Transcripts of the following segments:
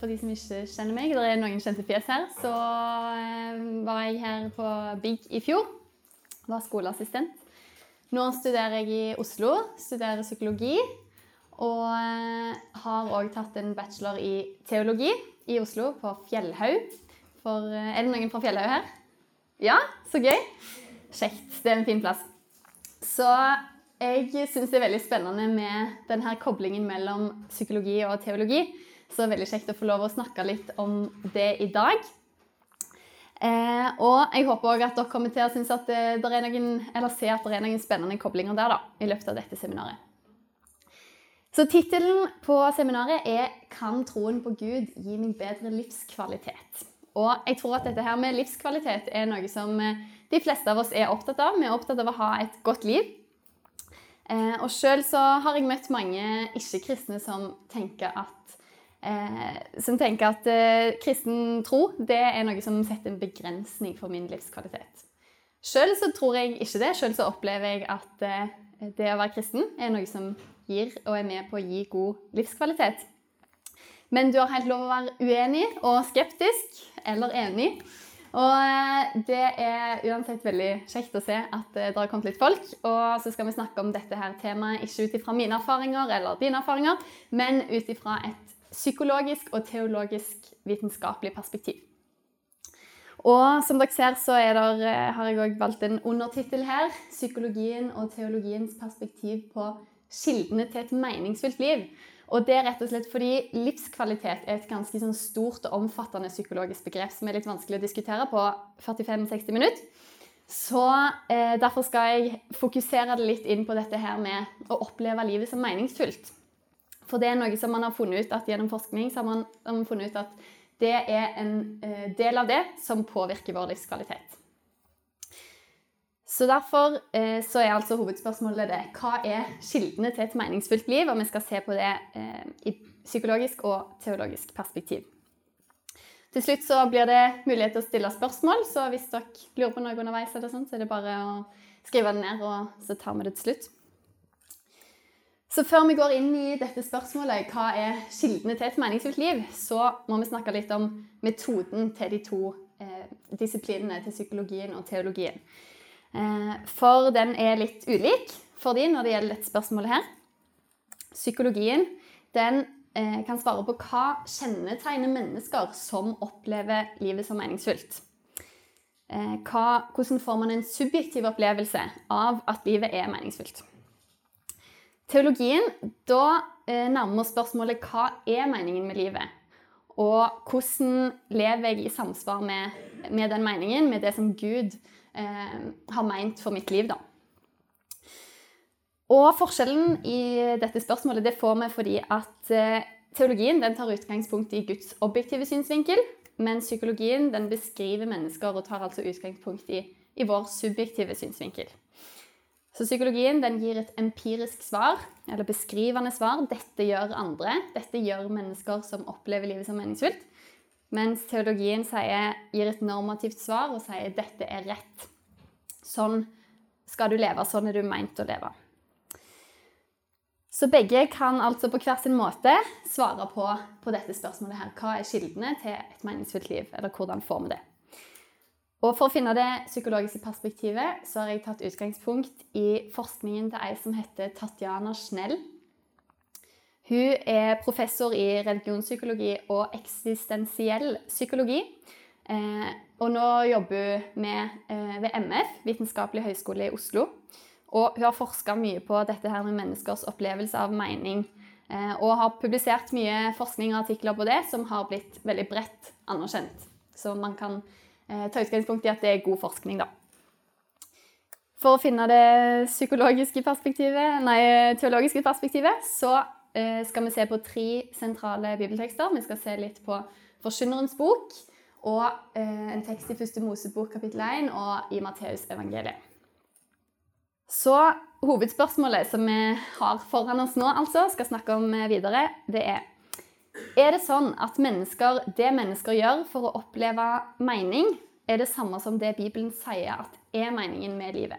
For de som ikke kjenner meg, det er noen kjente fjes her, så eh, var jeg her på BIG i fjor. Var skoleassistent. Nå studerer jeg i Oslo, studerer psykologi. Og har òg tatt en bachelor i teologi i Oslo, på Fjellhaug. For Er det noen fra Fjellhaug her? Ja, så gøy. Kjekt. Det er en fin plass. Så jeg syns det er veldig spennende med denne koblingen mellom psykologi og teologi. Så veldig kjekt å få lov å snakke litt om det i dag. Eh, og jeg håper òg at dere kommer til å synes at det, det er noen, eller se at det er noen spennende koblinger der da, i løpet av dette seminaret. Så Tittelen på seminaret er 'Kan troen på Gud gi meg bedre livskvalitet?' Og jeg tror at dette her med livskvalitet er noe som de fleste av oss er opptatt av. Vi er opptatt av å ha et godt liv. Eh, og sjøl så har jeg møtt mange ikke-kristne som tenker at eh, som tenker at eh, kristen tro det er noe som setter en begrensning for min livskvalitet. Sjøl så tror jeg ikke det. Sjøl så opplever jeg at eh, det å være kristen er noe som gir og er med på å gi god livskvalitet. Men du har helt lov å være uenig og skeptisk eller enig. Og eh, det er uansett veldig kjekt å se at eh, det har kommet litt folk. Og så skal vi snakke om dette her temaet ikke ut ifra mine erfaringer eller dine erfaringer, men ut ifra et psykologisk og teologisk vitenskapelig perspektiv. Og som dere ser, så der, eh, har jeg òg valgt en undertittel her. 'Psykologien og teologiens perspektiv på kildene til et meningsfullt liv'. Og det er rett og slett fordi livskvalitet er et ganske sånn stort og omfattende psykologisk begrep som er litt vanskelig å diskutere på 45-60 minutter. Så eh, Derfor skal jeg fokusere litt inn på dette her med å oppleve livet som meningsfullt. For det er noe som man har funnet ut at gjennom forskning så har man, har man funnet ut at det er en eh, del av det som påvirker vår livskvalitet. Så Derfor eh, så er altså hovedspørsmålet det hva er kildene til et meningsfullt liv? Og vi skal se på det eh, i psykologisk og teologisk perspektiv. Til slutt så blir det mulighet til å stille spørsmål, så hvis dere lurer på noe underveis, eller sånt, så er det bare å skrive det ned, og så tar vi det til slutt. Så før vi går inn i dette spørsmålet, hva er kildene til et meningsfullt liv, så må vi snakke litt om metoden til de to eh, disiplinene, til psykologien og teologien. Eh, for den er litt ulik for de når det gjelder dette spørsmålet her. Psykologien den eh, kan svare på hva kjennetegner mennesker som opplever livet som meningsfullt. Eh, hva, hvordan får man en subjektiv opplevelse av at livet er meningsfullt? Teologien, da nærmer vi spørsmålet hva er meningen med livet? Og hvordan lever jeg i samsvar med, med den meningen, med det som Gud eh, har meint for mitt liv, da. Og forskjellen i dette spørsmålet det får vi fordi at eh, teologien den tar utgangspunkt i Guds objektive synsvinkel, mens psykologien den beskriver mennesker og tar altså utgangspunkt i, i vår subjektive synsvinkel. Så psykologien den gir et empirisk svar, eller beskrivende svar. Dette gjør andre. Dette gjør mennesker som opplever livet som meningsfylt. Mens teologien sier, gir et normativt svar og sier dette er rett. Sånn skal du leve. Sånn er du meint å leve. Så begge kan altså på hver sin måte svare på, på dette spørsmålet her. Hva er kildene til et meningsfullt liv, eller hvordan får vi det? Og For å finne det psykologiske perspektivet så har jeg tatt utgangspunkt i forskningen til ei som heter Tatjana Schnell. Hun er professor i religionspsykologi og eksistensiell psykologi. Eh, og nå jobber hun med, eh, ved MF, Vitenskapelig høgskole i Oslo. Og hun har forska mye på dette her med menneskers opplevelse av mening. Eh, og har publisert mye forskning og artikler på det som har blitt veldig bredt anerkjent. Så man kan ta utgangspunkt i at det er god forskning, da. For å finne det psykologiske perspektivet, nei, teologiske perspektivet, så eh, skal vi se på tre sentrale bibeltekster. Vi skal se litt på Forkynnerens bok og en tekst i første Mosebok kapittel 1 og i Matteusevangeliet. Så hovedspørsmålet som vi har foran oss nå, altså, skal snakke om videre, det er Er det sånn at mennesker, det mennesker gjør for å oppleve mening, er det samme som det Bibelen sier at er meningen med livet?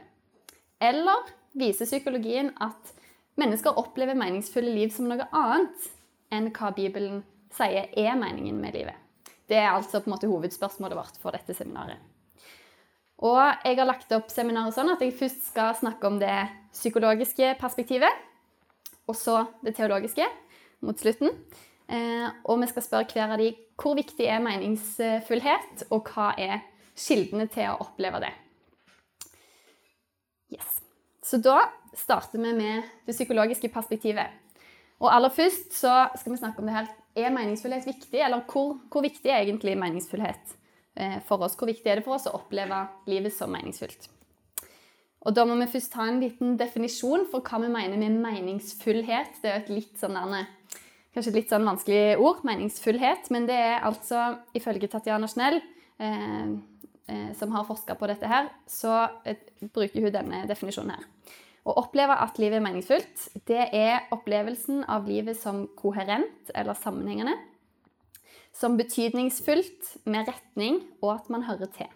Eller viser psykologien at mennesker opplever meningsfulle liv som noe annet enn hva Bibelen sier er meningen med livet? Det er altså på en måte hovedspørsmålet vårt for dette seminaret. Og jeg har lagt opp seminaret sånn at jeg først skal snakke om det psykologiske perspektivet, og så det teologiske mot slutten. Eh, og vi skal spørre hver av de hvor viktig er meningsfullhet, og hva er kildene til å oppleve det. Yes. Så da starter vi med det psykologiske perspektivet. Og aller først så skal vi snakke om det her. Er meningsfullhet viktig, eller hvor, hvor viktig er egentlig meningsfullhet? Eh, for oss. Hvor viktig er det for oss å oppleve livet som meningsfullt? Og Da må vi først ha en liten definisjon for hva vi mener med meningsfullhet. Det er et litt sånn kanskje et litt sånn vanskelig ord, meningsfullhet. Men det er altså, ifølge Tatjana Schnell, eh, eh, som har forska på dette her, så eh, bruker hun denne definisjonen her. Å oppleve at livet er meningsfullt, det er opplevelsen av livet som koherent eller sammenhengende som betydningsfullt, med retning og at man hører til.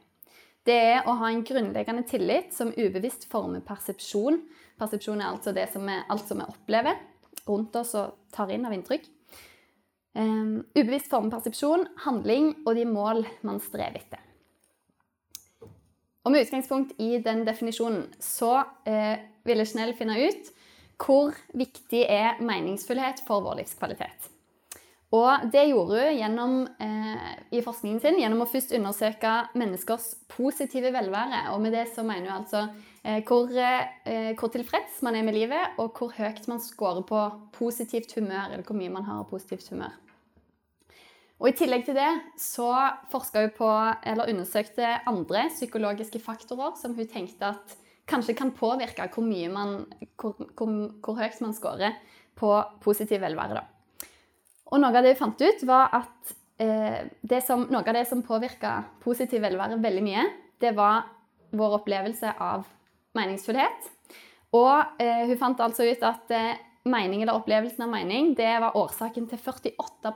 Det er å ha en grunnleggende tillit som ubevisst former persepsjon. Persepsjon er altså det som er, alt som vi opplever rundt oss og tar inn av inntrykk. Um, ubevisst former persepsjon, handling og de mål man strever etter. Og Med utgangspunkt i den definisjonen så eh, ville Schnell finne ut hvor viktig er meningsfullhet for vår livskvalitet. Og det gjorde hun gjennom, eh, i forskningen sin gjennom å først undersøke menneskers positive velvære. Og med det så mener hun altså hvor, eh, hvor, tilfreds man er med livet, og hvor høyt man scorer på positivt humør, eller hvor mye man har av positivt humør. Og I tillegg til det så forska hun på, eller undersøkte andre psykologiske faktorer som hun tenkte at kanskje kan påvirke hvor, man, hvor, hvor, hvor høyt man scorer på positiv velvære. da. Og noe av det hun fant ut, var at eh, som, noe av det som påvirka positiv velvære veldig mye, det var vår opplevelse av meningsfullhet. Og eh, hun fant altså ut at eh, mening eller opplevelsen av mening det var årsaken til 48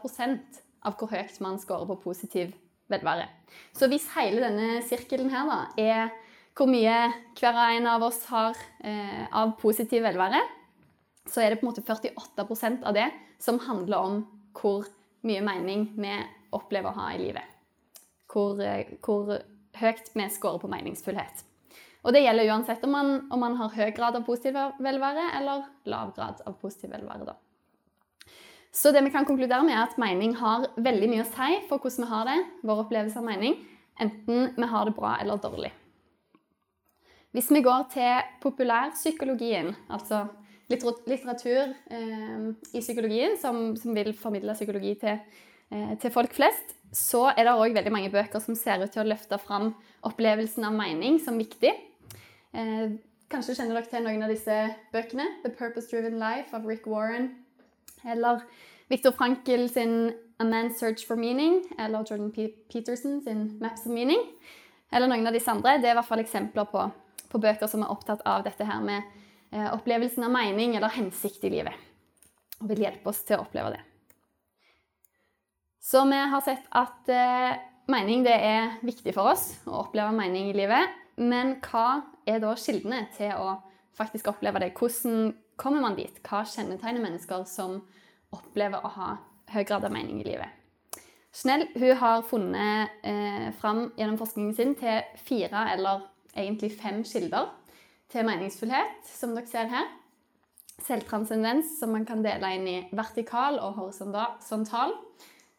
av hvor høyt man scorer på positiv velvære. Så hvis hele denne sirkelen her da, er hvor mye hver og en av oss har eh, av positiv velvære, så er det på en måte 48% av det som handler om hvor mye mening vi opplever å ha i livet. Hvor, eh, hvor høyt vi scorer på meningsfullhet. Og det gjelder uansett om man, om man, har høy grad av positiv velvære eller lav grad av positiv velvære. Da. Så det vi kan konkludere med, er at mening har veldig mye å si for hvordan vi har det, vår opplevelse av mening, enten vi har det bra eller dårlig. Hvis vi går til populærpsykologien, altså litteratur eh, i psykologien som, som, vil formidle psykologi til, eh, til folk flest, så er det òg veldig mange bøker som ser ut til å løfte fram opplevelsen av mening som viktig. Eh, kanskje kjenner dere til noen av disse bøkene. 'The Purpose Driven Life' av Rick Warren. Eller Viktor Frankel sin 'A Man's Search for Meaning'. Eller Jordan P Peterson sin 'Maps of Meaning'. Eller noen av disse andre. Det er i hvert fall eksempler på, på bøker som er opptatt av dette her med Eh, opplevelsen av mening eller hensikt i livet. Og vil hjelpe oss til å oppleve det. Så vi har sett at eh, mening det er viktig for oss å oppleve mening i livet. Men hva er da kildene til å faktisk oppleve det? Hvordan kommer man dit? Hva kjennetegner mennesker som opplever å ha høy grad av mening i livet? Snell hun har funnet eh, fram gjennom forskningen sin til fire eller egentlig fem kilder til meningsfullhet, som dere ser her. Selvtranscendens, som man kan dele inn i vertikal og horisontal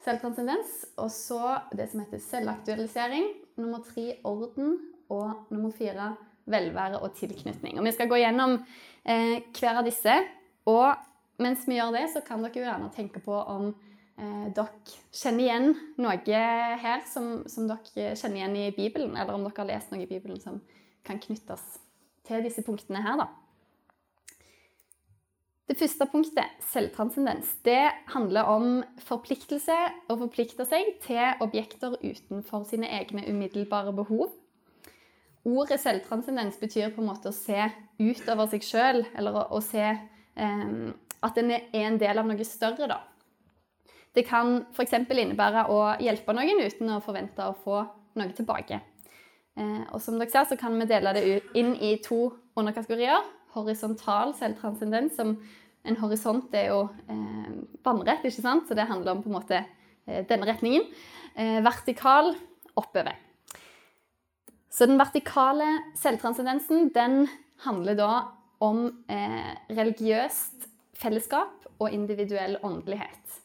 selvtranscendens. Og så det som heter selvaktualisering. Nummer tre orden. Og nummer fire velvære og tilknytning. Og Vi skal gå gjennom eh, hver av disse. Og mens vi gjør det, så kan dere jo gjerne tenke på om eh, dere kjenner igjen noe her som, som, dere kjenner igjen i Bibelen, eller om dere har lest noe i Bibelen som kan knyttes til disse punktene her. da. Det første punktet, selvtranscendens, det handler om forpliktelse å forplikte seg til objekter utenfor sine egne umiddelbare behov. Ordet selvtranscendens betyr på en måte å se utover seg sjøl, eller å, å se um, at en er en del av noe større. da. Det kan f.eks. innebære å hjelpe noen uten å forvente å få noe tilbake. Eh, og som dere ser, så kan vi dele det inn i to underkategorier horisontal selvtranscendens, som en horisont er jo eh, vannrett, ikke sant? så det handler om på en måte eh, denne retningen. Eh, vertikal oppover. Så den vertikale selvtranscendensen den handler da om eh, religiøst fellesskap og individuell åndelighet.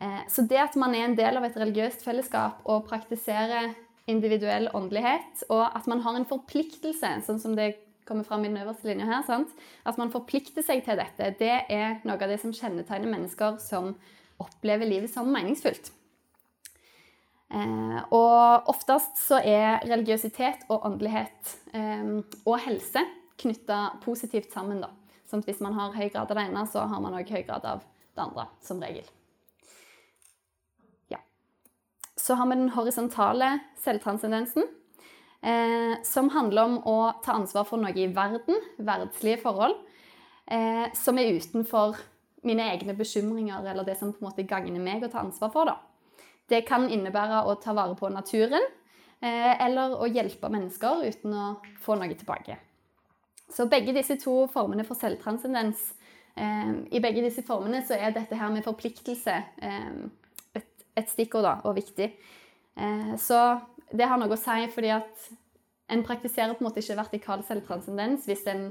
Eh, så det at man er en del av et religiøst fellesskap og praktiserer individuell åndelighet, og at man har en forpliktelse, sånn som det kommer fram i den øverste linja her, sant? at man forplikter seg til dette, det er noe av det som kjennetegner mennesker som opplever livet som meningsfullt. Eh, og oftest så er religiøsitet og åndelighet eh, og helse knytta positivt sammen. da. Sånn at hvis man har høy grad av det ene, så har man òg høy grad av det andre, som regel. Ja. Så har vi den horisontale selvtranscendensen eh, som handler om å ta ansvar for noe i verden, verdslige forhold, eh, som er utenfor mine egne bekymringer eller det som på en måte gagner meg å ta ansvar for. Da. Det kan innebære å ta vare på naturen eh, eller å hjelpe mennesker uten å få noe tilbake. Så begge disse to formene for selvtranscendens eh, I begge disse formene så er dette her med forpliktelse eh, et, et stikkord da, og viktig. Så det har noe å si fordi at en praktiserer på en måte ikke vertikal selvtranscendens hvis en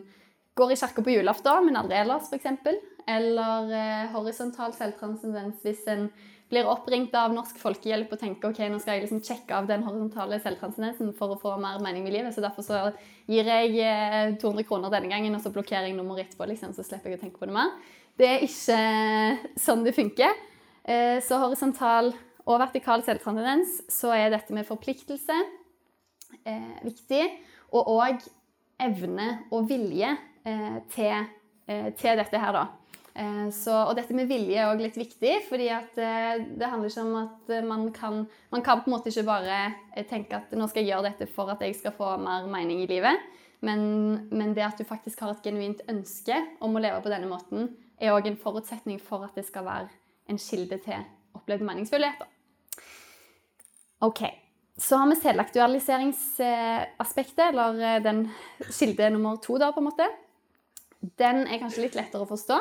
går i kirka på julaften, men aldri ellers, f.eks. Eller horisontal selvtranscendens hvis en blir oppringt av Norsk Folkehjelp og tenker ok, nå skal jeg liksom sjekke av den horisontale selvtranscendensen for å få mer mening med livet, så derfor så gir jeg eh, 200 kroner denne gangen, og så blokkerer jeg nummeret etterpå, liksom, så slipper jeg å tenke på det mer. Det er ikke sånn det funker. Eh, så horisontal og vertikal selvtranscendens, så er dette med forpliktelse eh, viktig. Og òg evne og vilje eh, til, eh, til, dette her, da. Eh, så, og dette med vilje er òg litt viktig, fordi eh, det handler ikke om at man kan Man kan på en måte ikke bare tenke at nå skal jeg gjøre dette for at jeg skal få mer mening i livet. Men, men det at du faktisk har et genuint ønske om å leve på denne måten, er òg en forutsetning for at det skal være en kilde til opplevd meningsfullhet. OK. Så har vi selvaktualiseringsaspektet, eller eh, den kilde nummer to, da, på en måte. Den er kanskje litt lettere å forstå.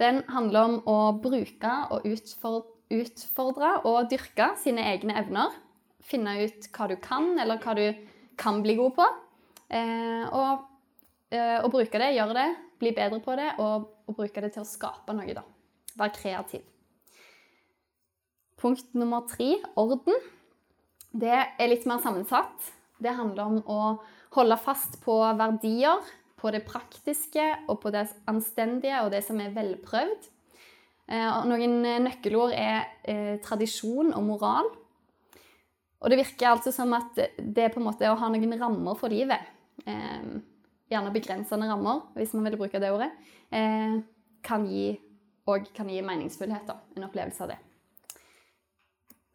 Den handler om å bruke og utfordre og dyrke sine egne evner. Finne ut hva du kan, eller hva du kan bli god på. Eh, og, eh, og bruke det, gjøre det, bli bedre på det, og, og bruke det til å skape noe. da. Være kreativ. Punkt nummer tre orden. Det er litt mer sammensatt. Det handler om å holde fast på verdier, på det praktiske og på det anstendige og det som er velprøvd. Eh, og noen nøkkelord er eh, tradisjon og moral. Og det virker altså som at det på en måte å ha noen rammer for livet, eh, gjerne begrensende rammer, hvis man vil bruke det ordet, eh, kan gi, og kan gi meningsfullhet. Da, en opplevelse av det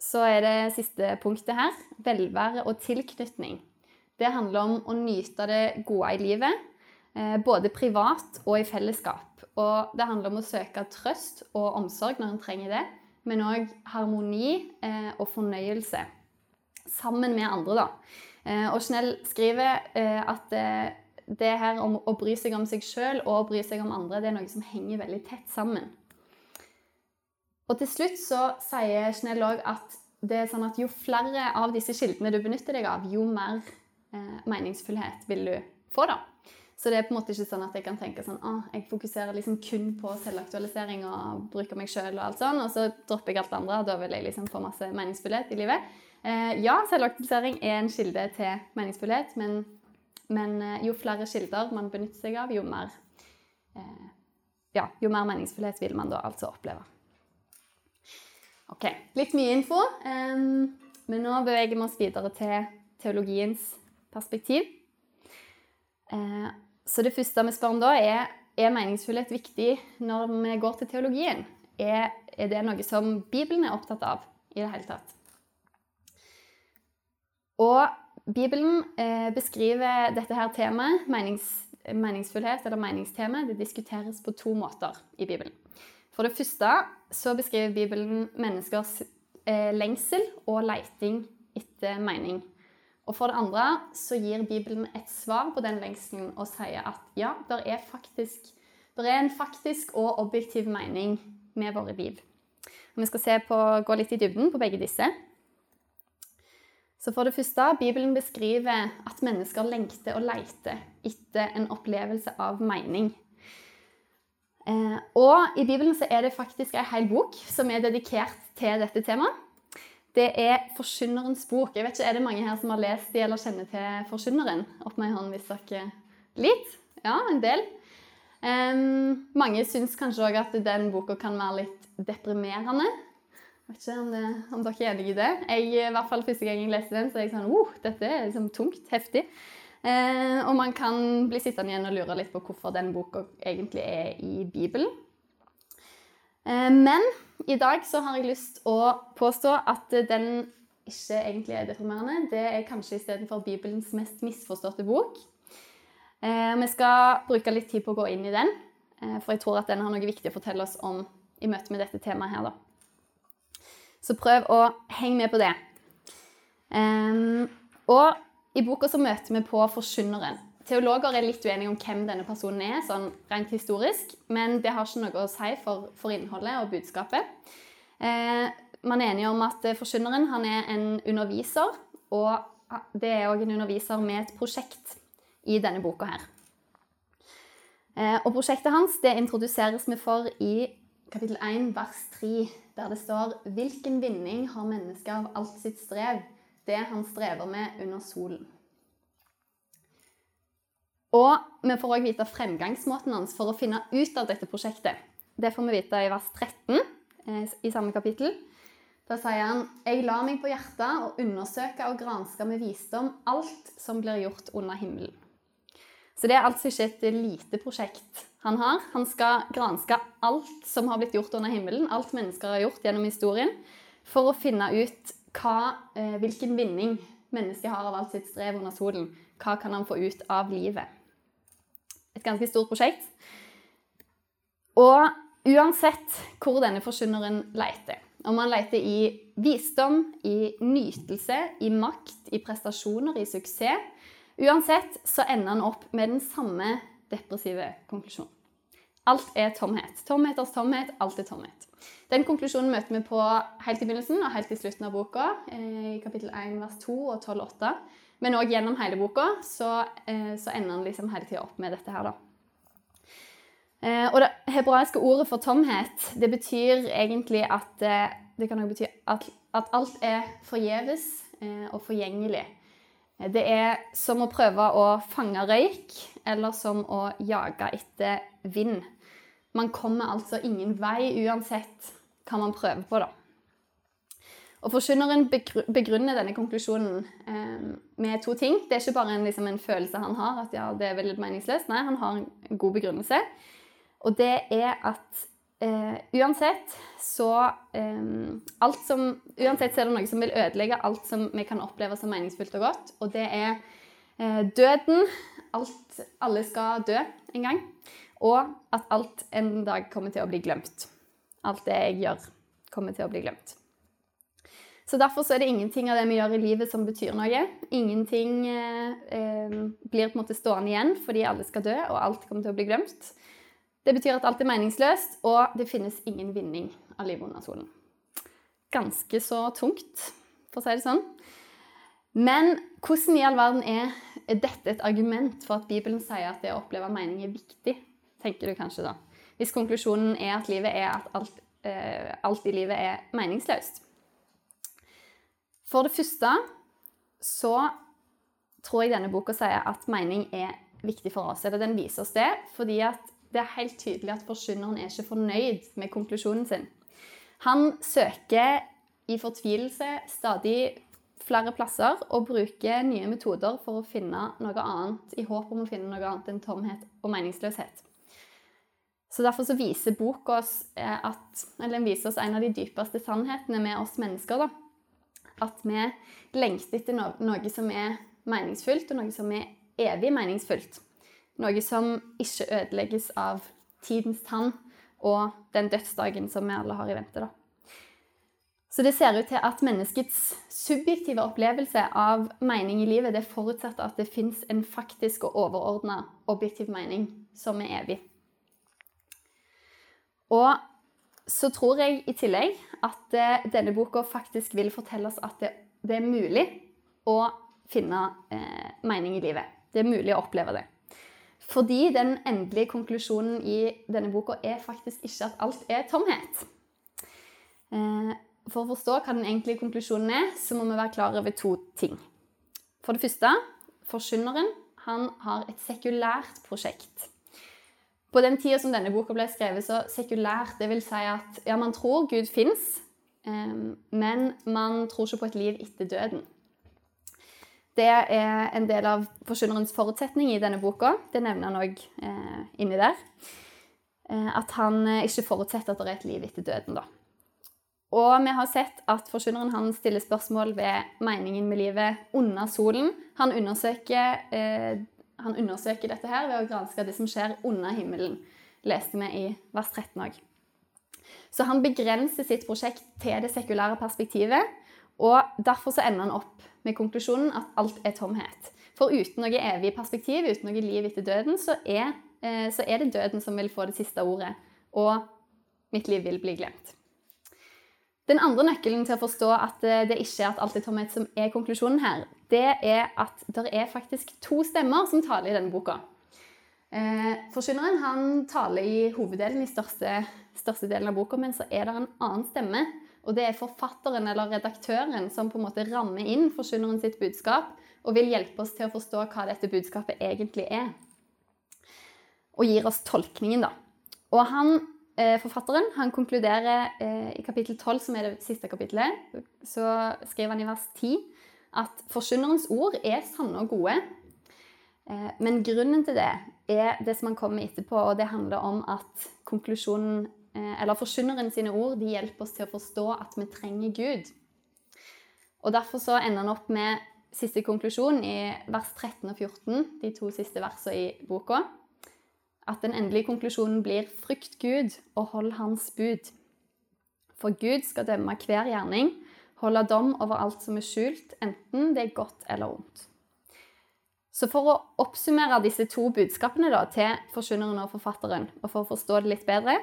så er det siste punktet her velvære og tilknytning. Det handler om å nyte det gode i livet, både privat og i fellesskap. Og det handler om å søke trøst og omsorg når en trenger det, men òg harmoni eh, og fornøyelse. Sammen med andre, da. Eh, og Chanel skriver at det her om å bry seg om seg sjøl og å bry seg om andre, det er noe som henger veldig tett sammen. Og til slutt så sier Chanel òg at det er sånn at jo flere av disse kildene du benytter deg av, jo mer eh, meningsfullhet vil du få. da. Så det er på en måte ikke sånn at jeg kan tenke sånn ah, jeg fokuserer liksom kun på selvaktualisering og bruker meg sjøl, og alt sånn, og så dropper jeg alt det andre. Da vil jeg liksom få masse meningsfullhet i livet. Eh, ja, selvaktualisering er en kilde til meningsfullhet, men, men eh, jo flere kilder man benytter seg av, jo mer, eh, ja, jo mer meningsfullhet vil man da altså oppleve. Ok, litt mye info. eh, men nå beveger vi oss videre til teologiens perspektiv. Eh, så det første vi spør om da, er er meningsfullhet viktig når vi går til teologien. Er, er det noe som Bibelen er opptatt av i det hele tatt? Og Bibelen eh, beskriver dette her temaet, menings, meningsfullhet eller meningstema, det diskuteres på to måter i Bibelen. For det første så beskriver Bibelen menneskers eh, lengsel og leiting etter mening. Og for det andre så gir Bibelen et svar på den lengselen og sier at ja, det er, faktisk, det er en faktisk og objektiv mening med våre liv. Og vi skal på, gå litt i dybden på begge disse. Så for det første, Bibelen beskriver at mennesker lengter og leiter etter en opplevelse av mening. Eh, og i Bibelen så er det faktisk en hel bok som er dedikert til dette temaet. Det er Forkynnerens bok. Jeg vet ikke, Er det mange her som har lest de eller kjenner til Forkynneren? Opp med en hånd hvis dere Litt? Ja, en del. Um, mange syns kanskje òg at den boka kan være litt deprimerende. Jeg vet ikke om, det, om dere er enige i det. Jeg, i hvert fall Første gang jeg leste den, så er jeg sånn oh, dette er liksom tungt, heftig. Uh, og man kan bli sittende igjen og lure litt på hvorfor den boka egentlig er i Bibelen. Uh, men i dag så har jeg lyst å påstå at den ikke egentlig er deprimerende. Det er kanskje istedenfor Bibelens mest misforståtte bok. Eh, vi skal bruke litt tid på å gå inn i den, eh, for jeg tror at den har noe viktig å fortelle oss om i møte med dette temaet her. Da. Så prøv å henge med på det. Eh, og i boka så møter vi på forkynneren. Teologer er litt uenige om hvem denne personen er, sånn rent historisk, men det har ikke noe å si for, for innholdet og budskapet. Eh, man er enige om at forkynneren er en underviser, og det er òg en underviser med et prosjekt i denne boka her. Eh, og prosjektet hans det introduseres vi for i kapittel 1, vers 3, der det står Hvilken vinning har mennesket av alt sitt strev, det han strever med under solen? Og vi får òg vite fremgangsmåten hans for å finne ut av dette prosjektet. Det får vi vite i vers 13 eh, i samme kapittel. Da sier han Jeg la meg på hjertet å undersøke og granske med visdom alt som blir gjort under himmelen. Så det er altså ikke et lite prosjekt han har. Han skal granske alt som har blitt gjort under himmelen, alt mennesker har gjort gjennom historien, for å finne ut hva, eh, hvilken vinning mennesket har av alt sitt strev under solen. Hva kan han få ut av livet? Et ganske stort prosjekt. Og uansett hvor denne forkynneren leter, om han leter i visdom, i nytelse, i makt, i prestasjoner, i suksess Uansett så ender han opp med den samme depressive konklusjonen. Alt er tomhet. Tomheters tomhet, alt er tomhet. Den konklusjonen møter vi på helt i begynnelsen og helt i slutten av boka, eh, i kapittel 1, vers 2 og 12,8. Men òg gjennom hele boka så, eh, så ender han liksom hele tida opp med dette her, da. Eh, og det hebraiske ordet for tomhet, det betyr egentlig at eh, Det kan òg bety at, at alt er forgjeves og forgjengelig. Det er som å prøve å fange røyk, eller som å jage etter vind. Man kommer altså ingen vei uansett hva man prøver på, da. Og Forkynneren begrunner denne konklusjonen eh, med to ting. Det er ikke bare en, liksom, en, følelse han har, at ja, det er veldig meningsløst. Nei, han har en god begrunnelse. Og det er at eh, uansett så eh, alt som, Uansett så er det noe som vil ødelegge alt som vi kan oppleve som meningsfullt og godt. Og det er eh, døden. Alt, alle skal dø en gang. Og at alt en dag kommer til å bli glemt. Alt det jeg gjør, kommer til å bli glemt. Så Derfor så er det ingenting av det vi gjør i livet som betyr noe. Ingenting eh, eh, blir på en måte stående igjen fordi alle skal dø, og alt kommer til å bli glemt. Det betyr at alt er meningsløst, og det finnes ingen vinning av livet under solen. Ganske så tungt, for å si det sånn. Men hvordan i all verden er, er dette et argument for at Bibelen sier at det å oppleve mening er viktig? tenker du kanskje da. Hvis konklusjonen er at livet er at alt, eh, alt i livet er meningsløst. For det første så tror jeg denne boka sier at mening er viktig for oss. Eller den viser oss det, fordi det er helt tydelig at forkynneren er ikke fornøyd med konklusjonen sin. Han søker i fortvilelse stadig flere plasser og bruker nye metoder for å finne noe annet, i håp om å finne noe annet enn tomhet og meningsløshet. Så Derfor så viser boka oss, eh, at, viser oss en av de dypeste sannhetene med oss mennesker. da. At vi lengter etter noe, som er meningsfullt, og noe som er evig meningsfullt. Noe som ikke ødelegges av tidens tann og den dødsdagen som vi alle har i vente. da. Så det ser ut til at menneskets subjektive opplevelse av mening i livet det forutsetter at det fins en faktisk og overordna objektiv mening som er evig. Og så tror jeg i tillegg at eh, denne boka faktisk vil fortelle oss at det, det er mulig å finne eh, mening i livet. Det er mulig å oppleve det. Fordi den endelige konklusjonen i denne boka er faktisk ikke at alt er tomhet. Eh, for å forstå hva den egentlige konklusjonen er, så må vi være klar over to ting. For det første, forkynneren han har et sekulært prosjekt. På den tida som denne boka ble skrevet, så sekulært, det vil si at ja, man tror Gud fins, eh, men man tror ikke på et liv etter døden. Det er en del av forkynnerens forutsetning i denne boka. Det nevner han òg eh, inni der. Eh, at han eh, ikke forutsetter at det er et liv etter døden. da. Og vi har sett at forkynneren stiller spørsmål ved meningen med livet under solen. Han undersøker eh, han undersøker dette her ved å granske det som skjer under himmelen, leste vi i vers 13 òg. Så han begrenser sitt prosjekt til det sekulære perspektivet, og derfor så ender han opp med konklusjonen at alt er tomhet. For uten noe evig perspektiv, uten noe liv etter døden, så er, eh, så er det døden som vil få det siste ordet, og mitt liv vil bli glemt. Den andre nøkkelen til å forstå at eh, det ikke er at alt er tomhet som er konklusjonen her, det er at det er faktisk to stemmer som taler i denne boka. Eh, han taler i hoveddelen, i største, største delen av boka, men så er det en annen stemme. Og det er forfatteren eller redaktøren som på en måte rammer inn forkynneren sitt budskap og vil hjelpe oss til å forstå hva dette budskapet egentlig er. Og gir oss tolkningen, da. Og han Eh, forfatteren han konkluderer eh, i kapittel 12, som er det siste kapittelet, så skriver han i vers 10 at forkynnerens ord er sanne og gode. Eh, men grunnen til det er det som han kommer etterpå, og det handler om at konklusjonen, eller forkynneren sine ord de hjelper oss til å forstå at vi trenger Gud. Og Derfor så ender han opp med siste konklusjon i vers 13 og 14, de to siste versene i boka at den endelige konklusjonen blir 'frykt Gud og hold Hans bud'. For Gud skal dømme hver gjerning, holde dom over alt som er skjult, enten det er godt eller ondt. Så for å oppsummere disse to budskapene da, til forkynneren og forfatteren, og for å forstå det litt bedre,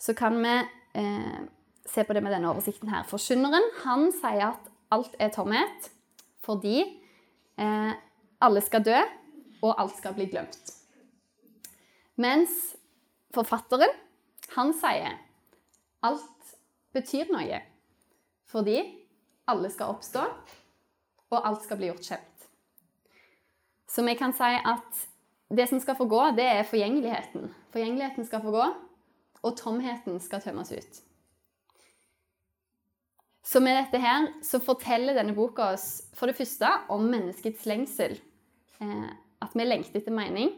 så kan vi eh, se på det med denne oversikten her. Forkynneren han sier at alt er tomhet fordi eh, alle skal dø, og alt skal bli glemt. Mens forfatteren, han sier alt betyr noe. Fordi alle skal oppstå, og alt skal bli gjort kjent. Så vi kan si at det som skal få gå, det er forgjengeligheten. Forgjengeligheten skal få gå, og tomheten skal tømmes ut. Så med dette her så forteller denne boka oss for det første om menneskets lengsel. Eh, at vi lengter etter mening.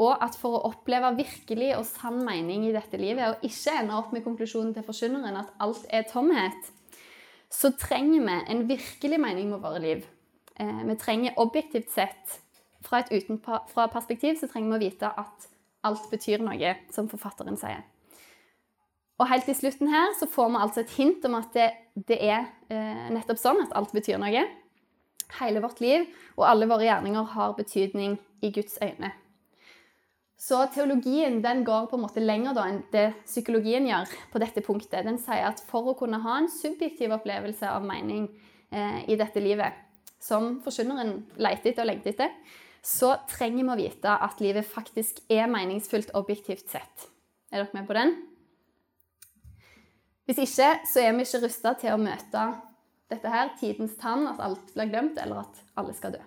Og at for å oppleve virkelig og sann mening i dette livet, og ikke ende opp med konklusjonen til forkynneren at alt er tomhet, så trenger vi en virkelig mening med våre liv. Eh, vi trenger objektivt sett, fra et utenfra perspektiv, så trenger vi å vite at alt betyr noe, som forfatteren sier. Og helt i slutten her så får vi altså et hint om at det, det er eh, nettopp sånn at alt betyr noe. Hele vårt liv og alle våre gjerninger har betydning i Guds øyne. Så teologien den går på en måte lenger enn det psykologien gjør på dette punktet. Den sier at for å kunne ha en subjektiv opplevelse av mening eh, i dette livet, som forkynneren leter etter og lengter etter, så trenger vi å vite at livet faktisk er meningsfullt objektivt sett. Er dere med på den? Hvis ikke, så er vi ikke rusta til å møte dette her, tidens tann, at alt blir glemt, eller at alle skal dø.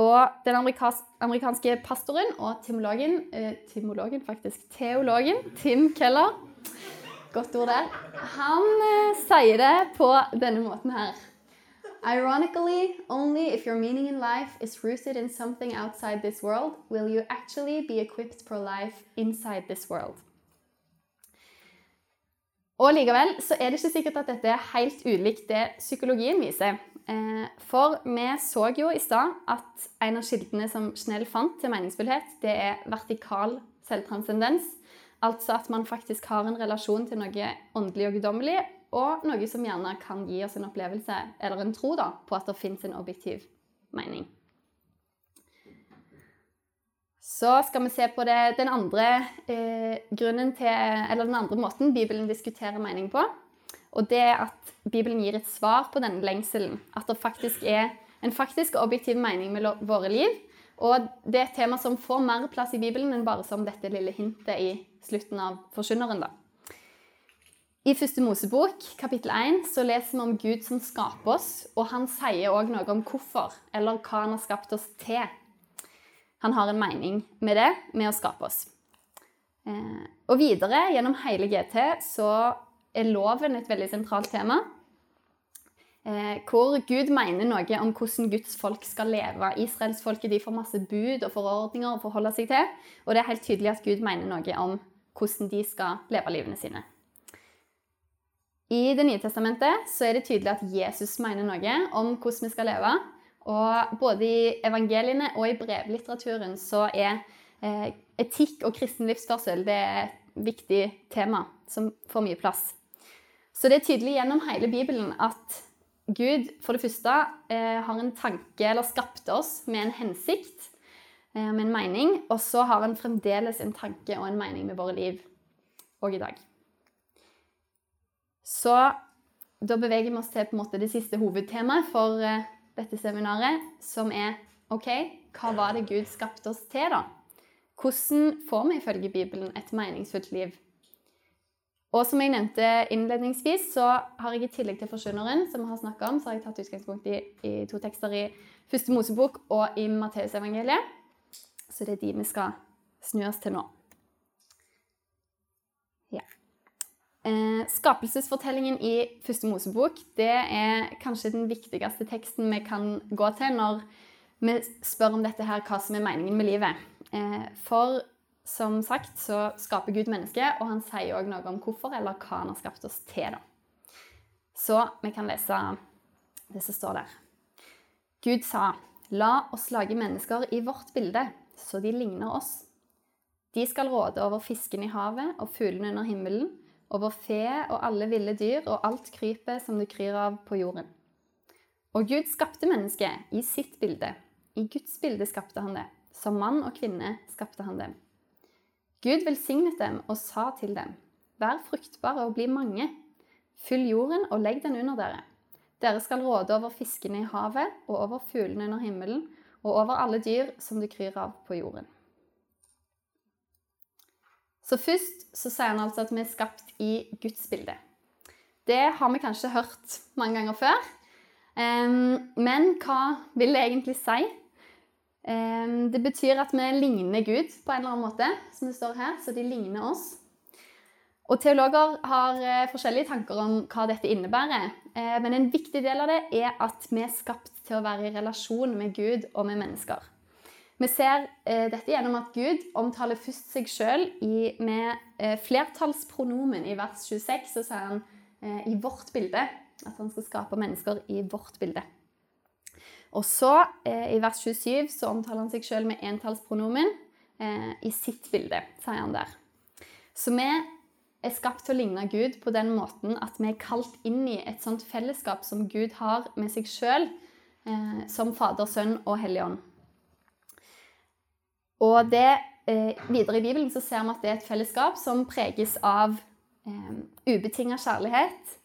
Og den amerikanske pastoren og timologen, eh, timologen faktisk, teologen Tim Keller Godt ord der. Han eh, sier det på denne måten her. Ironically, only if your meaning in life is rooted in something outside this world, will you actually be equipped for life inside this world. Og likevel så er det ikke sikkert at dette er helt ulikt det psykologien viser. Eh, For vi så jo i stad at en av kildene som Schnell fant til meningsfullhet, det er vertikal selvtranscendens. Altså at man faktisk har en relasjon til noe åndelig og guddommelig, og noe som gjerne kan gi oss en opplevelse, eller en tro, da, på at det fins en objektiv mening. Så skal vi se på det, den andre eh, til, eller den andre måten Bibelen diskuterer mening på. Og det er at Bibelen gir et svar på denne lengselen. At det faktisk er en faktisk og objektiv mening med våre liv. Og det er et tema som får mer plass i Bibelen enn bare som dette lille hintet i slutten av Forkynneren. da. I første Mosebok, kapittel 1, så leser vi om Gud som skaper oss, og han sier òg noe om hvorfor, eller hva han har skapt oss til. Han har en mening med det, med å skape oss. Eh, og videre, gjennom hele GT, så er loven et veldig sentralt tema. Eh, hvor Gud mener noe om hvordan Guds folk skal leve. Israelsfolket får masse bud og forordninger å forholde seg til. Og det er helt tydelig at Gud mener noe om hvordan de skal leve livene sine. I Det nye testamentet så er det tydelig at Jesus mener noe om hvordan vi skal leve. Og både i evangeliene og i brevlitteraturen så er eh, etikk og kristen livsførsel det er et viktig tema som får mye plass. Så det er tydelig gjennom hele Bibelen at Gud for det første eh, har en tanke, eller skapte oss med en hensikt, eh, med en mening, og så har han fremdeles en tanke og en mening med våre liv òg i dag. Så da beveger vi oss til på en måte det siste hovedtemaet for eh, dette seminaret, som er OK, hva var det Gud skapte oss til, da? Hvordan får vi ifølge Bibelen et meningsfullt liv? Og som jeg nevnte innledningsvis, så har jeg i tillegg til Forkynneren, som vi har snakket om, så har jeg tatt utgangspunkt i, i to tekster i Første Mosebok og i Matteusevangeliet. Så det er de vi skal snu oss til nå. Ja. Eh, skapelsesfortellingen i Første Mosebok det er kanskje den viktigste teksten vi kan gå til når vi spør om dette her, hva som er meningen med livet. Eh, for som sagt så skaper Gud mennesket, og han sier òg noe om hvorfor, eller hva han har skapt oss til. da. Så vi kan lese det som står der. Gud sa, la oss lage mennesker i vårt bilde, så de ligner oss. De skal råde over fisken i havet og fuglene under himmelen, over fe og alle ville dyr og alt krypet som det kryr av på jorden. Og Gud skapte mennesket i sitt bilde. I Guds bilde skapte han det. Som mann og kvinne skapte han dem. Gud velsignet dem og sa til dem, Vær fruktbare og bli mange. Fyll jorden og legg den under dere. Dere skal råde over fiskene i havet og over fuglene under himmelen og over alle dyr som det kryr av på jorden. Så først så sier han altså at vi er skapt i Guds bilde. Det har vi kanskje hørt mange ganger før. Men hva vil det egentlig si? Det betyr at vi ligner Gud på en eller annen måte, som det står her. Så de ligner oss. Og Teologer har eh, forskjellige tanker om hva dette innebærer. Eh, Men en viktig del av det er at vi er skapt til å være i relasjon med Gud og med mennesker. Vi ser eh, dette gjennom at Gud omtaler først seg sjøl med flertallspronomen. I vers 26 så sier han 'i vårt bilde'. At han skal skape mennesker i vårt bilde. Og så, eh, i vers 27, så omtaler han seg sjøl med entallspronomen. Eh, 'I sitt bilde', sier han der. Så vi er skapt til å ligne Gud på den måten at vi er kalt inn i et sånt fellesskap som Gud har med seg sjøl, eh, som Fader, Sønn og Hellig Ånd. Og det, eh, videre i Bibelen så ser vi at det er et fellesskap som preges av eh, ubetinga kjærlighet,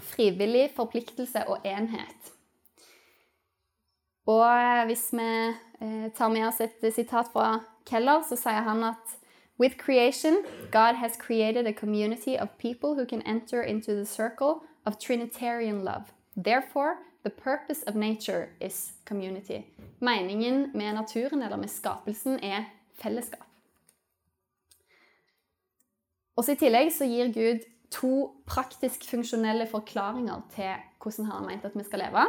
frivillig forpliktelse og enhet. Og eh, hvis vi eh, tar med oss et eh, sitat fra Keller, så sier han at With creation, God has created a community of people who can enter into the circle of Trinitarian love. Therefore, The purpose of nature is community. Meningen med naturen eller med skapelsen er fellesskap. Også I tillegg så gir Gud to praktisk funksjonelle forklaringer til hvordan han har meint at vi skal leve.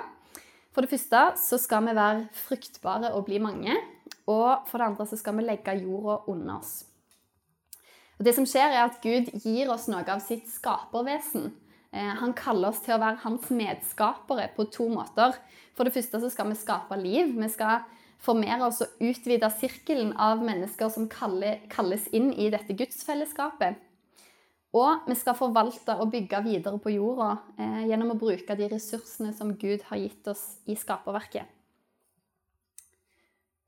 For det første så skal vi være fruktbare og bli mange. Og for det andre så skal vi legge jorda under oss. Og det som skjer er at Gud gir oss noe av sitt skapervesen. Eh, han kaller oss til å være hans medskapere på to måter. For det første så skal vi skape liv. Vi skal formere oss og utvide sirkelen av mennesker som kalles inn i dette gudsfellesskapet. Og vi skal forvalte og bygge videre på jorda eh, gjennom å bruke de ressursene som Gud har gitt oss i skaperverket.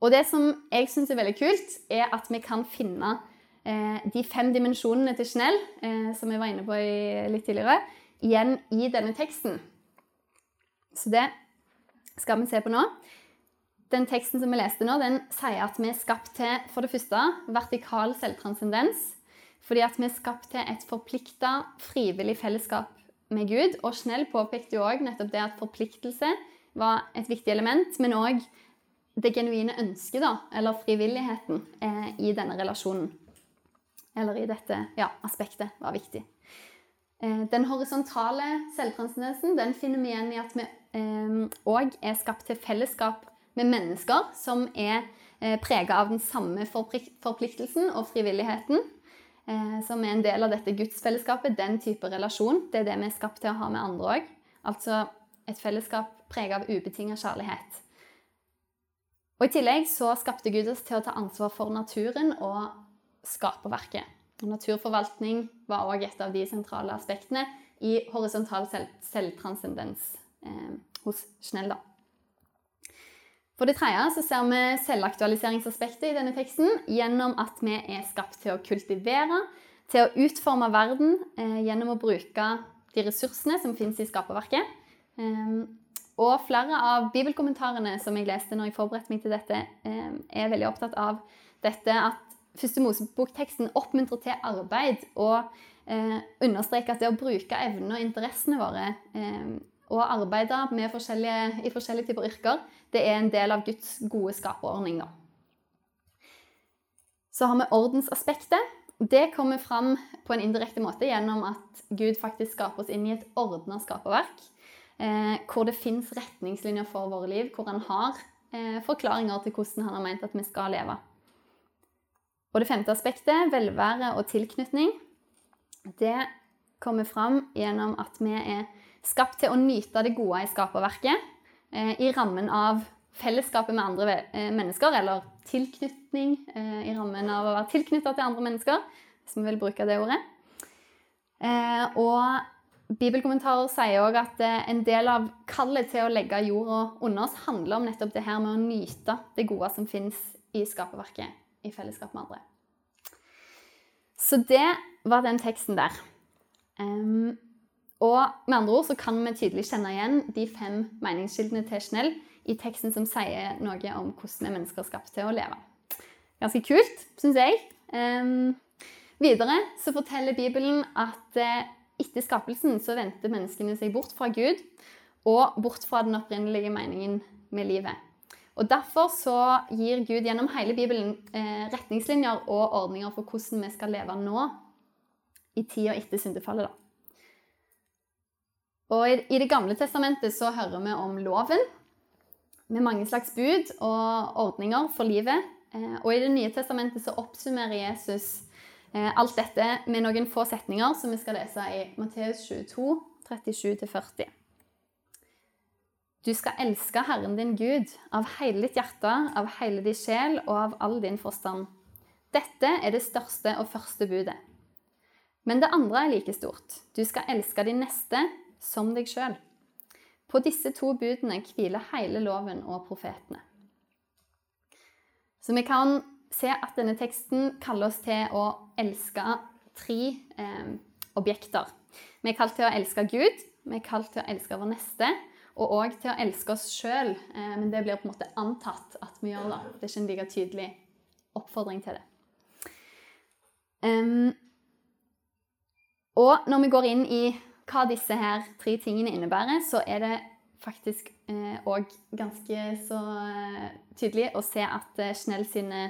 Og det som jeg syns er veldig kult, er at vi kan finne eh, de fem dimensjonene til Chanel, eh, som vi var inne på i, litt tidligere, igjen i denne teksten. Så det skal vi se på nå. Den teksten som vi leste nå, den sier at vi er skapt til for det første vertikal selvtranscendens. Fordi at vi er skapt til et forplikta, frivillig fellesskap med Gud. Og Schnell påpekte jo òg nettopp det at forpliktelse var et viktig element, men òg det genuine ønsket, da, eller frivilligheten, eh, i denne relasjonen. Eller i dette ja, aspektet var viktig. Eh, den horisontale selvtranscendensen den finner vi igjen i at vi òg eh, er skapt til fellesskap med mennesker som er eh, prega av den samme forpliktelsen og frivilligheten som er en del av dette gudsfellesskapet, den type relasjon. Det er det vi er skapt til å ha med andre òg. Altså et fellesskap preget av ubetinga kjærlighet. Og I tillegg så skapte Gud oss til å ta ansvar for naturen og skaperverket. Naturforvaltning var òg et av de sentrale aspektene i horisontal selv selvtranscendens eh, hos Schnell. da. For det tredje så ser vi selvaktualiseringsaspektet i denne teksten gjennom at vi er skapt til å kultivere, til å utforme verden eh, gjennom å bruke de ressursene som finnes i skaperverket. Eh, og flere av bibelkommentarene som jeg leste når jeg forberedte meg til dette, eh, er veldig opptatt av dette at Første Mosebok-teksten oppmuntrer til arbeid og eh, understreker at det å bruke evnene og interessene våre eh, å arbeide forskjellige, i forskjellige typer yrker, det er en del av Guds gode skaperordning. Da. Så har vi ordensaspektet. Det kommer fram på en indirekte måte gjennom at Gud faktisk skaper oss inn i et ordna skaperverk. Eh, hvor det fins retningslinjer for våre liv, hvor han har eh, forklaringer til hvordan han har meint at vi skal leve. Og det femte aspektet, velvære og tilknytning, det kommer fram gjennom at vi er Skapt til å nyte det gode i skaperverket eh, i rammen av fellesskapet med andre eh, mennesker, eller tilknytning eh, i rammen av å være tilknytta til andre mennesker, hvis vi vil bruke det ordet. Og bibelkommentarer sier òg at en del av kallet til å legge jorda under oss handler om nettopp det her med å nyte det gode som fins i skaperverket i fellesskap med andre. Så det var den teksten der. Um, og med andre ord så kan vi tydelig kjenne igjen de fem meningskildene til Chanel i teksten som sier noe om hvordan vi mennesker er skapt til å leve. Ganske kult, syns jeg. Um, videre så forteller Bibelen at uh, etter skapelsen så vendte menneskene seg bort fra Gud og bort fra den opprinnelige meningen med livet. Og Derfor så gir Gud gjennom hele Bibelen eh, retningslinjer og ordninger for hvordan vi skal leve nå, i tida etter syndefallet. da. Og i Det gamle testamentet så hører vi om loven, med mange slags bud og ordninger for livet. Eh, og i Det nye testamentet så oppsummerer Jesus eh, alt dette med noen få setninger som vi skal lese i Matteus 22, 37-40. Du skal elske Herren din Gud av hele ditt hjerte, av hele din sjel og av all din forstand. Dette er det største og første budet. Men det andre er like stort. Du skal elske din neste som deg sjøl. På disse to budene hviler hele loven og profetene. Så vi kan se at denne teksten kaller oss til å elske tre eh, objekter. Vi er kalt til å elske Gud, vi er kalt til å elske vår neste, og òg til å elske oss sjøl. Eh, men det blir på en måte antatt at vi gjør det. Det er ikke en like tydelig oppfordring til det. Um, og når vi går inn i hva disse her tre tingene innebærer, så er det faktisk òg ganske så tydelig å se at Schnell sine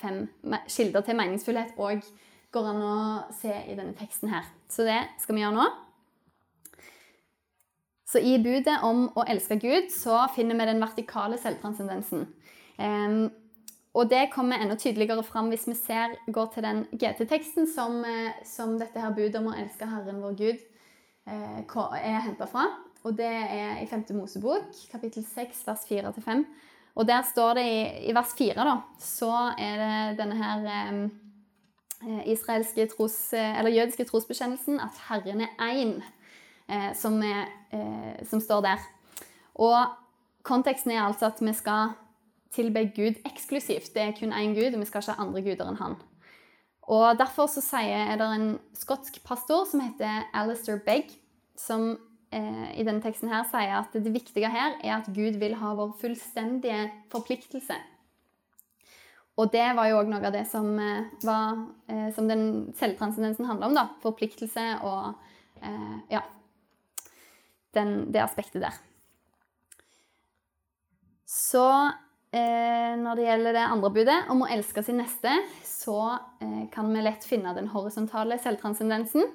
fem kilder til meningsfullhet òg går an å se i denne teksten her. Så det skal vi gjøre nå. Så i budet om å elske Gud så finner vi den vertikale selvtranscendensen. Um, og det kommer enda tydeligere fram hvis vi ser, går til den GT-teksten som, eh, som, dette her budet om å elske Herren vår Gud eh, er henta fra. Og det er i 5. Mosebok, kapittel 6, vers 4-5. Og der står det i, i, vers 4, da, så er det denne her eh, eh israelske tros, eller jødiske trosbekjennelsen at Herren er én, eh, som, eh, som står der. Og konteksten er altså at vi skal tilbe Gud eksklusivt. Det er kun én Gud, og vi skal ikke ha andre guder enn han. Og Derfor så sier, er det en skotsk pastor som heter Alistair Begg, som eh, i denne teksten her sier at det viktige her er at Gud vil ha vår fullstendige forpliktelse. Og det var jo òg noe av det som, eh, var, eh, som den selvtranscendensen handler om. da, Forpliktelse og eh, ja, den, det aspektet der. Så når det gjelder det andre budet, om å elske sin neste, så eh, kan vi lett finne den horisontale selvtranscendensen.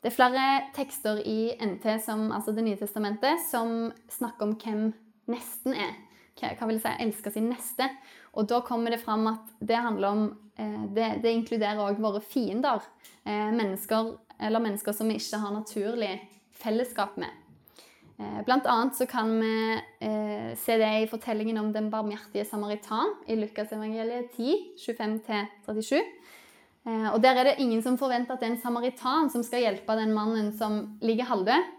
Det er flere tekster i NT, som, altså Det nye testamentet, som snakker om hvem nesten er. Hva vil si elske sin neste? Og da kommer det fram at det handler om eh, Det, det inkluderer òg våre fiender. Mennesker, eller mennesker som vi ikke har naturlig fellesskap med. Eh, blant annet så kan vi eh, se det i fortellingen om den barmhjertige samaritan i Lukasevangeliet 10, 25-37. Eh, og Der er det ingen som forventer at det er en samaritan som skal hjelpe den mannen som ligger halvdød.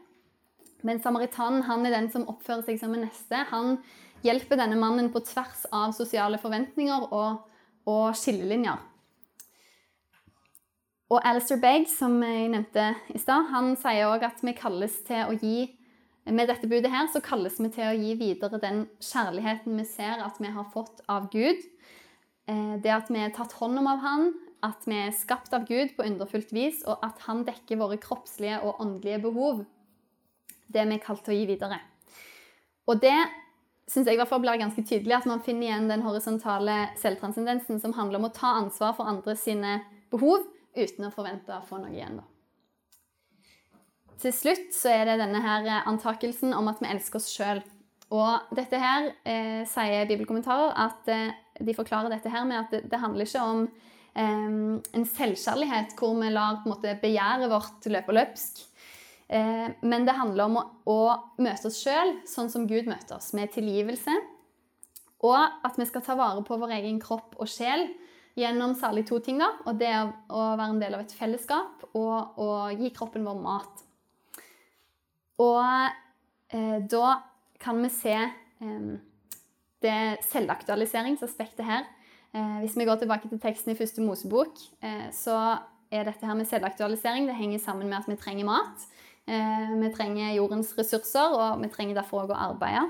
Men samaritanen han er den som oppfører seg som en neste. Han hjelper denne mannen på tvers av sosiale forventninger og, og skillelinjer. Og Alistair Begg, som jeg nevnte i stad, han sier òg at vi kalles til å gi med dette budet her så kalles vi til å gi videre den kjærligheten vi ser at vi har fått av Gud. Eh, det at vi er tatt hånd om av Han, at vi er skapt av Gud på underfullt vis, og at Han dekker våre kroppslige og åndelige behov. Det er vi kalt til å gi videre. Og det syns jeg i hvert fall blir ganske tydelig at man finner igjen den horisontale selvtranscendensen som handler om å ta ansvar for andre sine behov uten å forvente å få noe igjen. da til slutt så er det denne her eh, antakelsen om at vi elsker oss sjøl. Og dette her eh, sier bibelkommentarer at eh, de forklarer dette her med at det, det handler ikke om eh, en selvkjærlighet hvor vi lar på en måte, begjæret vårt løpe løpsk. Eh, men det handler om å, å møte oss sjøl sånn som Gud møter oss, med tilgivelse. Og at vi skal ta vare på vår egen kropp og sjel gjennom særlig to ting. da, og Det er å være en del av et fellesskap og å gi kroppen vår mat. Og eh, da kan vi se eh, det selvaktualiseringsaspektet her. Eh, hvis vi går tilbake til teksten i første Mosebok, eh, så er dette her med selvaktualisering det henger sammen med at vi trenger mat. Eh, vi trenger jordens ressurser, og vi trenger derfor òg å arbeide.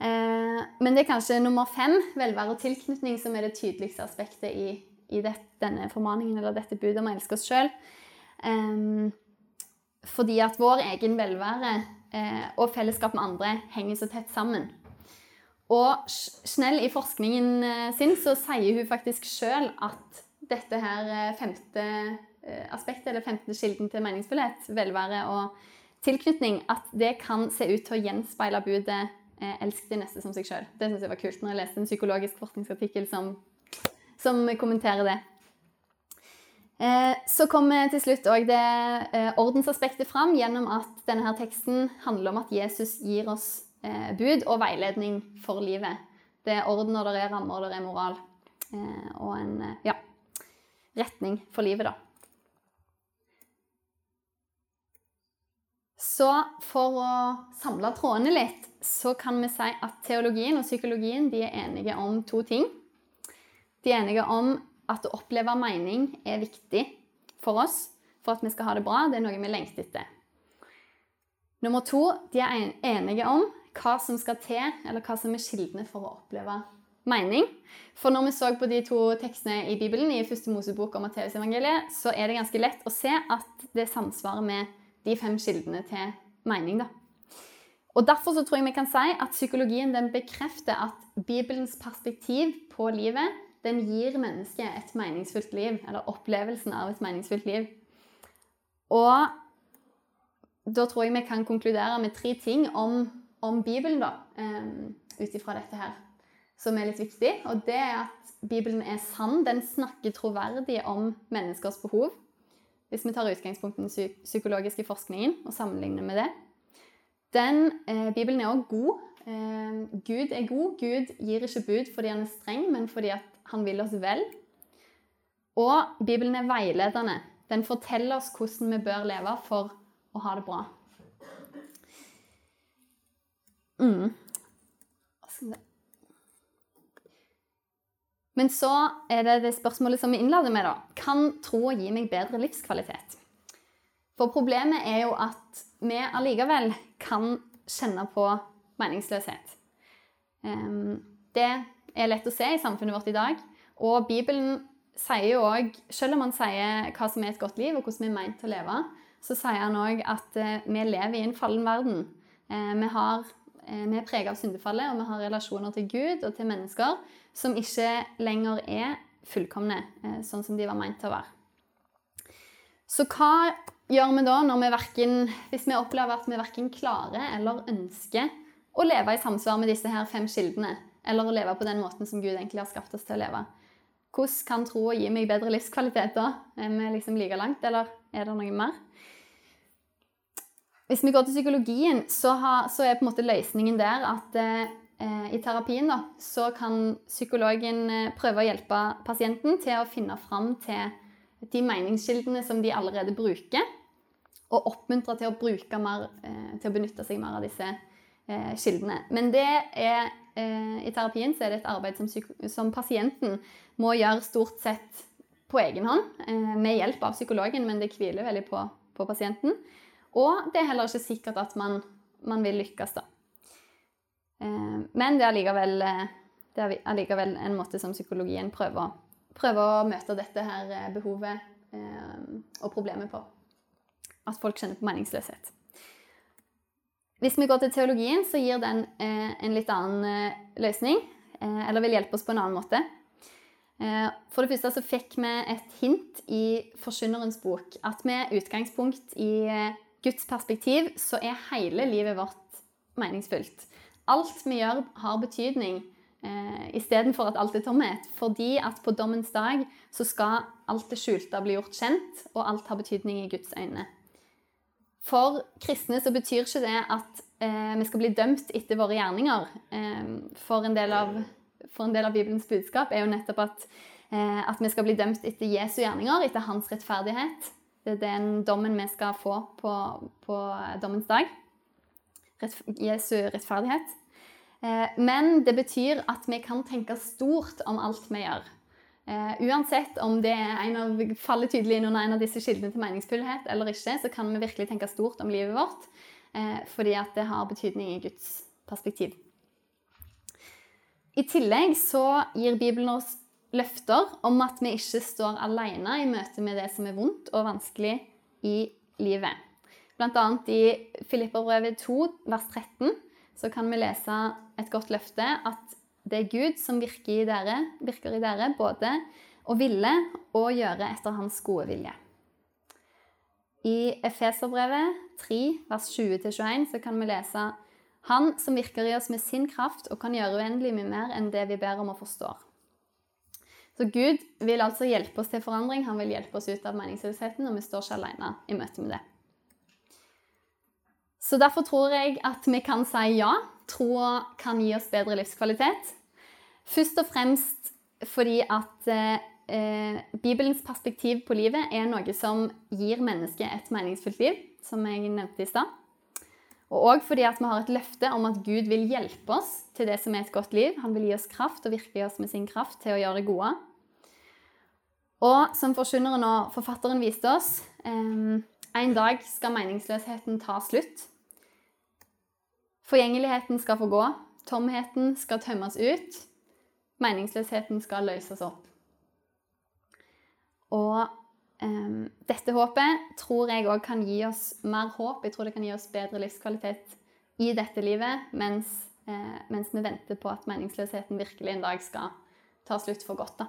Eh, men det er kanskje nummer fem, velvære og tilknytning, som er det tydeligste aspektet i, i det, denne formaningen eller dette budet om å elske oss sjøl. Um, fordi at vår egen velvære eh, og fellesskap med andre henger så tett sammen. Og Snell i forskningen eh, sin så sier hun faktisk sjøl at dette her eh, femte eh, aspektet, eller femte kilden til meningsfullhet, velvære og tilknytning, at det kan se ut til å gjenspeile budet 'elsk de neste som seg sjøl'. Det syns jeg var kult når jeg leste en psykologisk forskningsartikkel som, som kommenterer det. Eh, så kommer til slutt òg det eh, ordensaspektet fram gjennom at denne her teksten handler om at Jesus gir oss eh, bud og veiledning for livet. Det er orden, og det er rammer, og det er moral. Og en ja, retning for livet, da. Så for å samle trådene litt, så kan vi si at teologien og psykologien de er enige om to ting. De er enige om at å oppleve mening er viktig for oss for at vi skal ha det bra. Det er noe vi lengter etter. Nummer to, de er enige om hva som skal til, eller hva som er kildene for å oppleve mening. For når vi så på de to tekstene i Bibelen, i første Mosebok og Matteusevangeliet, så er det ganske lett å se at det samsvarer med de fem kildene til mening. da. Og Derfor så tror jeg vi kan si at psykologien den bekrefter at Bibelens perspektiv på livet den gir mennesket et meningsfullt liv, eller opplevelsen av et meningsfullt liv. Og da tror jeg vi kan konkludere med tre ting om, om Bibelen, da, um, ut ifra dette her, som er litt viktig. Og det er at Bibelen er sann. Den snakker troverdig om menneskers behov. Hvis vi tar utgangspunkt i den psykologiske forskningen og sammenligner med det. Den, eh, Bibelen er òg god. Eh, Gud er god. Gud gir ikke bud fordi han er streng, men fordi han vil oss vel. Og Bibelen er veiledende. Den forteller oss hvordan vi bør leve for å ha det bra. Mm. Men så er det det spørsmålet som vi innlader med, da. Kan troa gi meg bedre livskvalitet? For problemet er jo at vi allikevel kan kjenne på meningsløshet. Ehm, det er lett å se i samfunnet vårt i dag. Og Bibelen sier jo òg, selv om han sier hva som er et godt liv, og hvordan vi er meint til å leve, så sier han òg at eh, vi lever i en fallen verden. Eh, vi, har, eh, vi er preget av syndefallet, og vi har relasjoner til Gud og til mennesker som ikke lenger er fullkomne, sånn som de var meint til å være. Så hva gjør vi da når vi verken, hvis vi opplever at vi verken klarer eller ønsker å leve i samsvar med disse her fem kildene, eller å leve på den måten som Gud egentlig har skapt oss til å leve? Hvordan kan troa gi meg bedre livskvalitet da? Er vi liksom like langt, eller er det noe mer? Hvis vi går til psykologien, så, har, så er på en måte løsningen der at eh, i terapien da, så kan psykologen eh, prøve å hjelpe pasienten til å finne fram til de meningskildene som de allerede bruker, og oppmuntre til å, bruke mer, eh, til å benytte seg mer av disse eh, kildene. Men det er, i terapien så er det et arbeid som, som pasienten må gjøre stort sett på egen hånd, eh, med hjelp av psykologen, men det hviler veldig på, på pasienten. Og det er heller ikke sikkert at man, man vil lykkes, da. Eh, men det er, allikevel, eh, det er allikevel en måte som psykologien prøver, prøver å møte dette her eh, behovet og problemet på. At folk kjenner på meningsløshet. Hvis vi går til teologien, så gir den en litt annen løsning. Eller vil hjelpe oss på en annen måte. For det første så fikk vi et hint i Forkynnerens bok at med utgangspunkt i Guds perspektiv så er hele livet vårt meningsfullt. Alt vi gjør, har betydning eh, istedenfor at alt er tomhet. Fordi at på dommens dag så skal alt det skjulte bli gjort kjent, og alt har betydning i Guds øyne. For kristne så betyr ikke det at eh, vi skal bli dømt etter våre gjerninger. Eh, for, en av, for, en del av, Bibelens budskap er jo nettopp at, eh, at vi skal bli dømt etter Jesu gjerninger, etter hans rettferdighet. Det er den dommen vi skal få på, på dommens dag. Rett, Jesu rettferdighet. Eh, men det betyr at vi kan tenke stort om alt vi gjør. Eh, uansett om det av, faller tydelig inn under en av disse kildene til meningsfullhet eller ikke, så kan vi virkelig tenke stort om livet vårt, eh, fordi at det har betydning i Guds perspektiv. I tillegg så gir Bibelen oss løfter om at vi ikke står alene i møte med det som er vondt og vanskelig i livet. Blant annet i Filipperbrevet 2, vers 13, så kan vi lese et godt løfte at det er Gud som virker i dere, virker i dere både å ville og gjøre etter hans gode vilje. I Efeserbrevet 3, vers 20-21, så kan vi lese Han som virker i oss med sin kraft og kan gjøre uendelig mye mer enn det vi ber om og forstår. Så Gud vil altså hjelpe oss til forandring. Han vil hjelpe oss ut av meningsløsheten, og vi står ikke alene i møte med det. Så derfor tror jeg at vi kan si ja. Troa kan gi oss bedre livskvalitet. Først og fremst fordi at eh, Bibelens perspektiv på livet er noe som gir mennesket et meningsfullt liv, som jeg nevnte i stad. Og òg fordi at vi har et løfte om at Gud vil hjelpe oss til det som er et godt liv. Han vil gi oss kraft og virke oss med sin kraft til å gjøre det gode. Og som forkynneren og forfatteren viste oss, eh, en dag skal meningsløsheten ta slutt. Forgjengeligheten skal få gå. Tomheten skal tømmes ut. Meningsløsheten skal løses opp. Og um, dette håpet tror jeg òg kan gi oss mer håp. Jeg tror det kan gi oss bedre livskvalitet i dette livet, mens, eh, mens vi venter på at meningsløsheten virkelig en dag skal ta slutt for godt. da.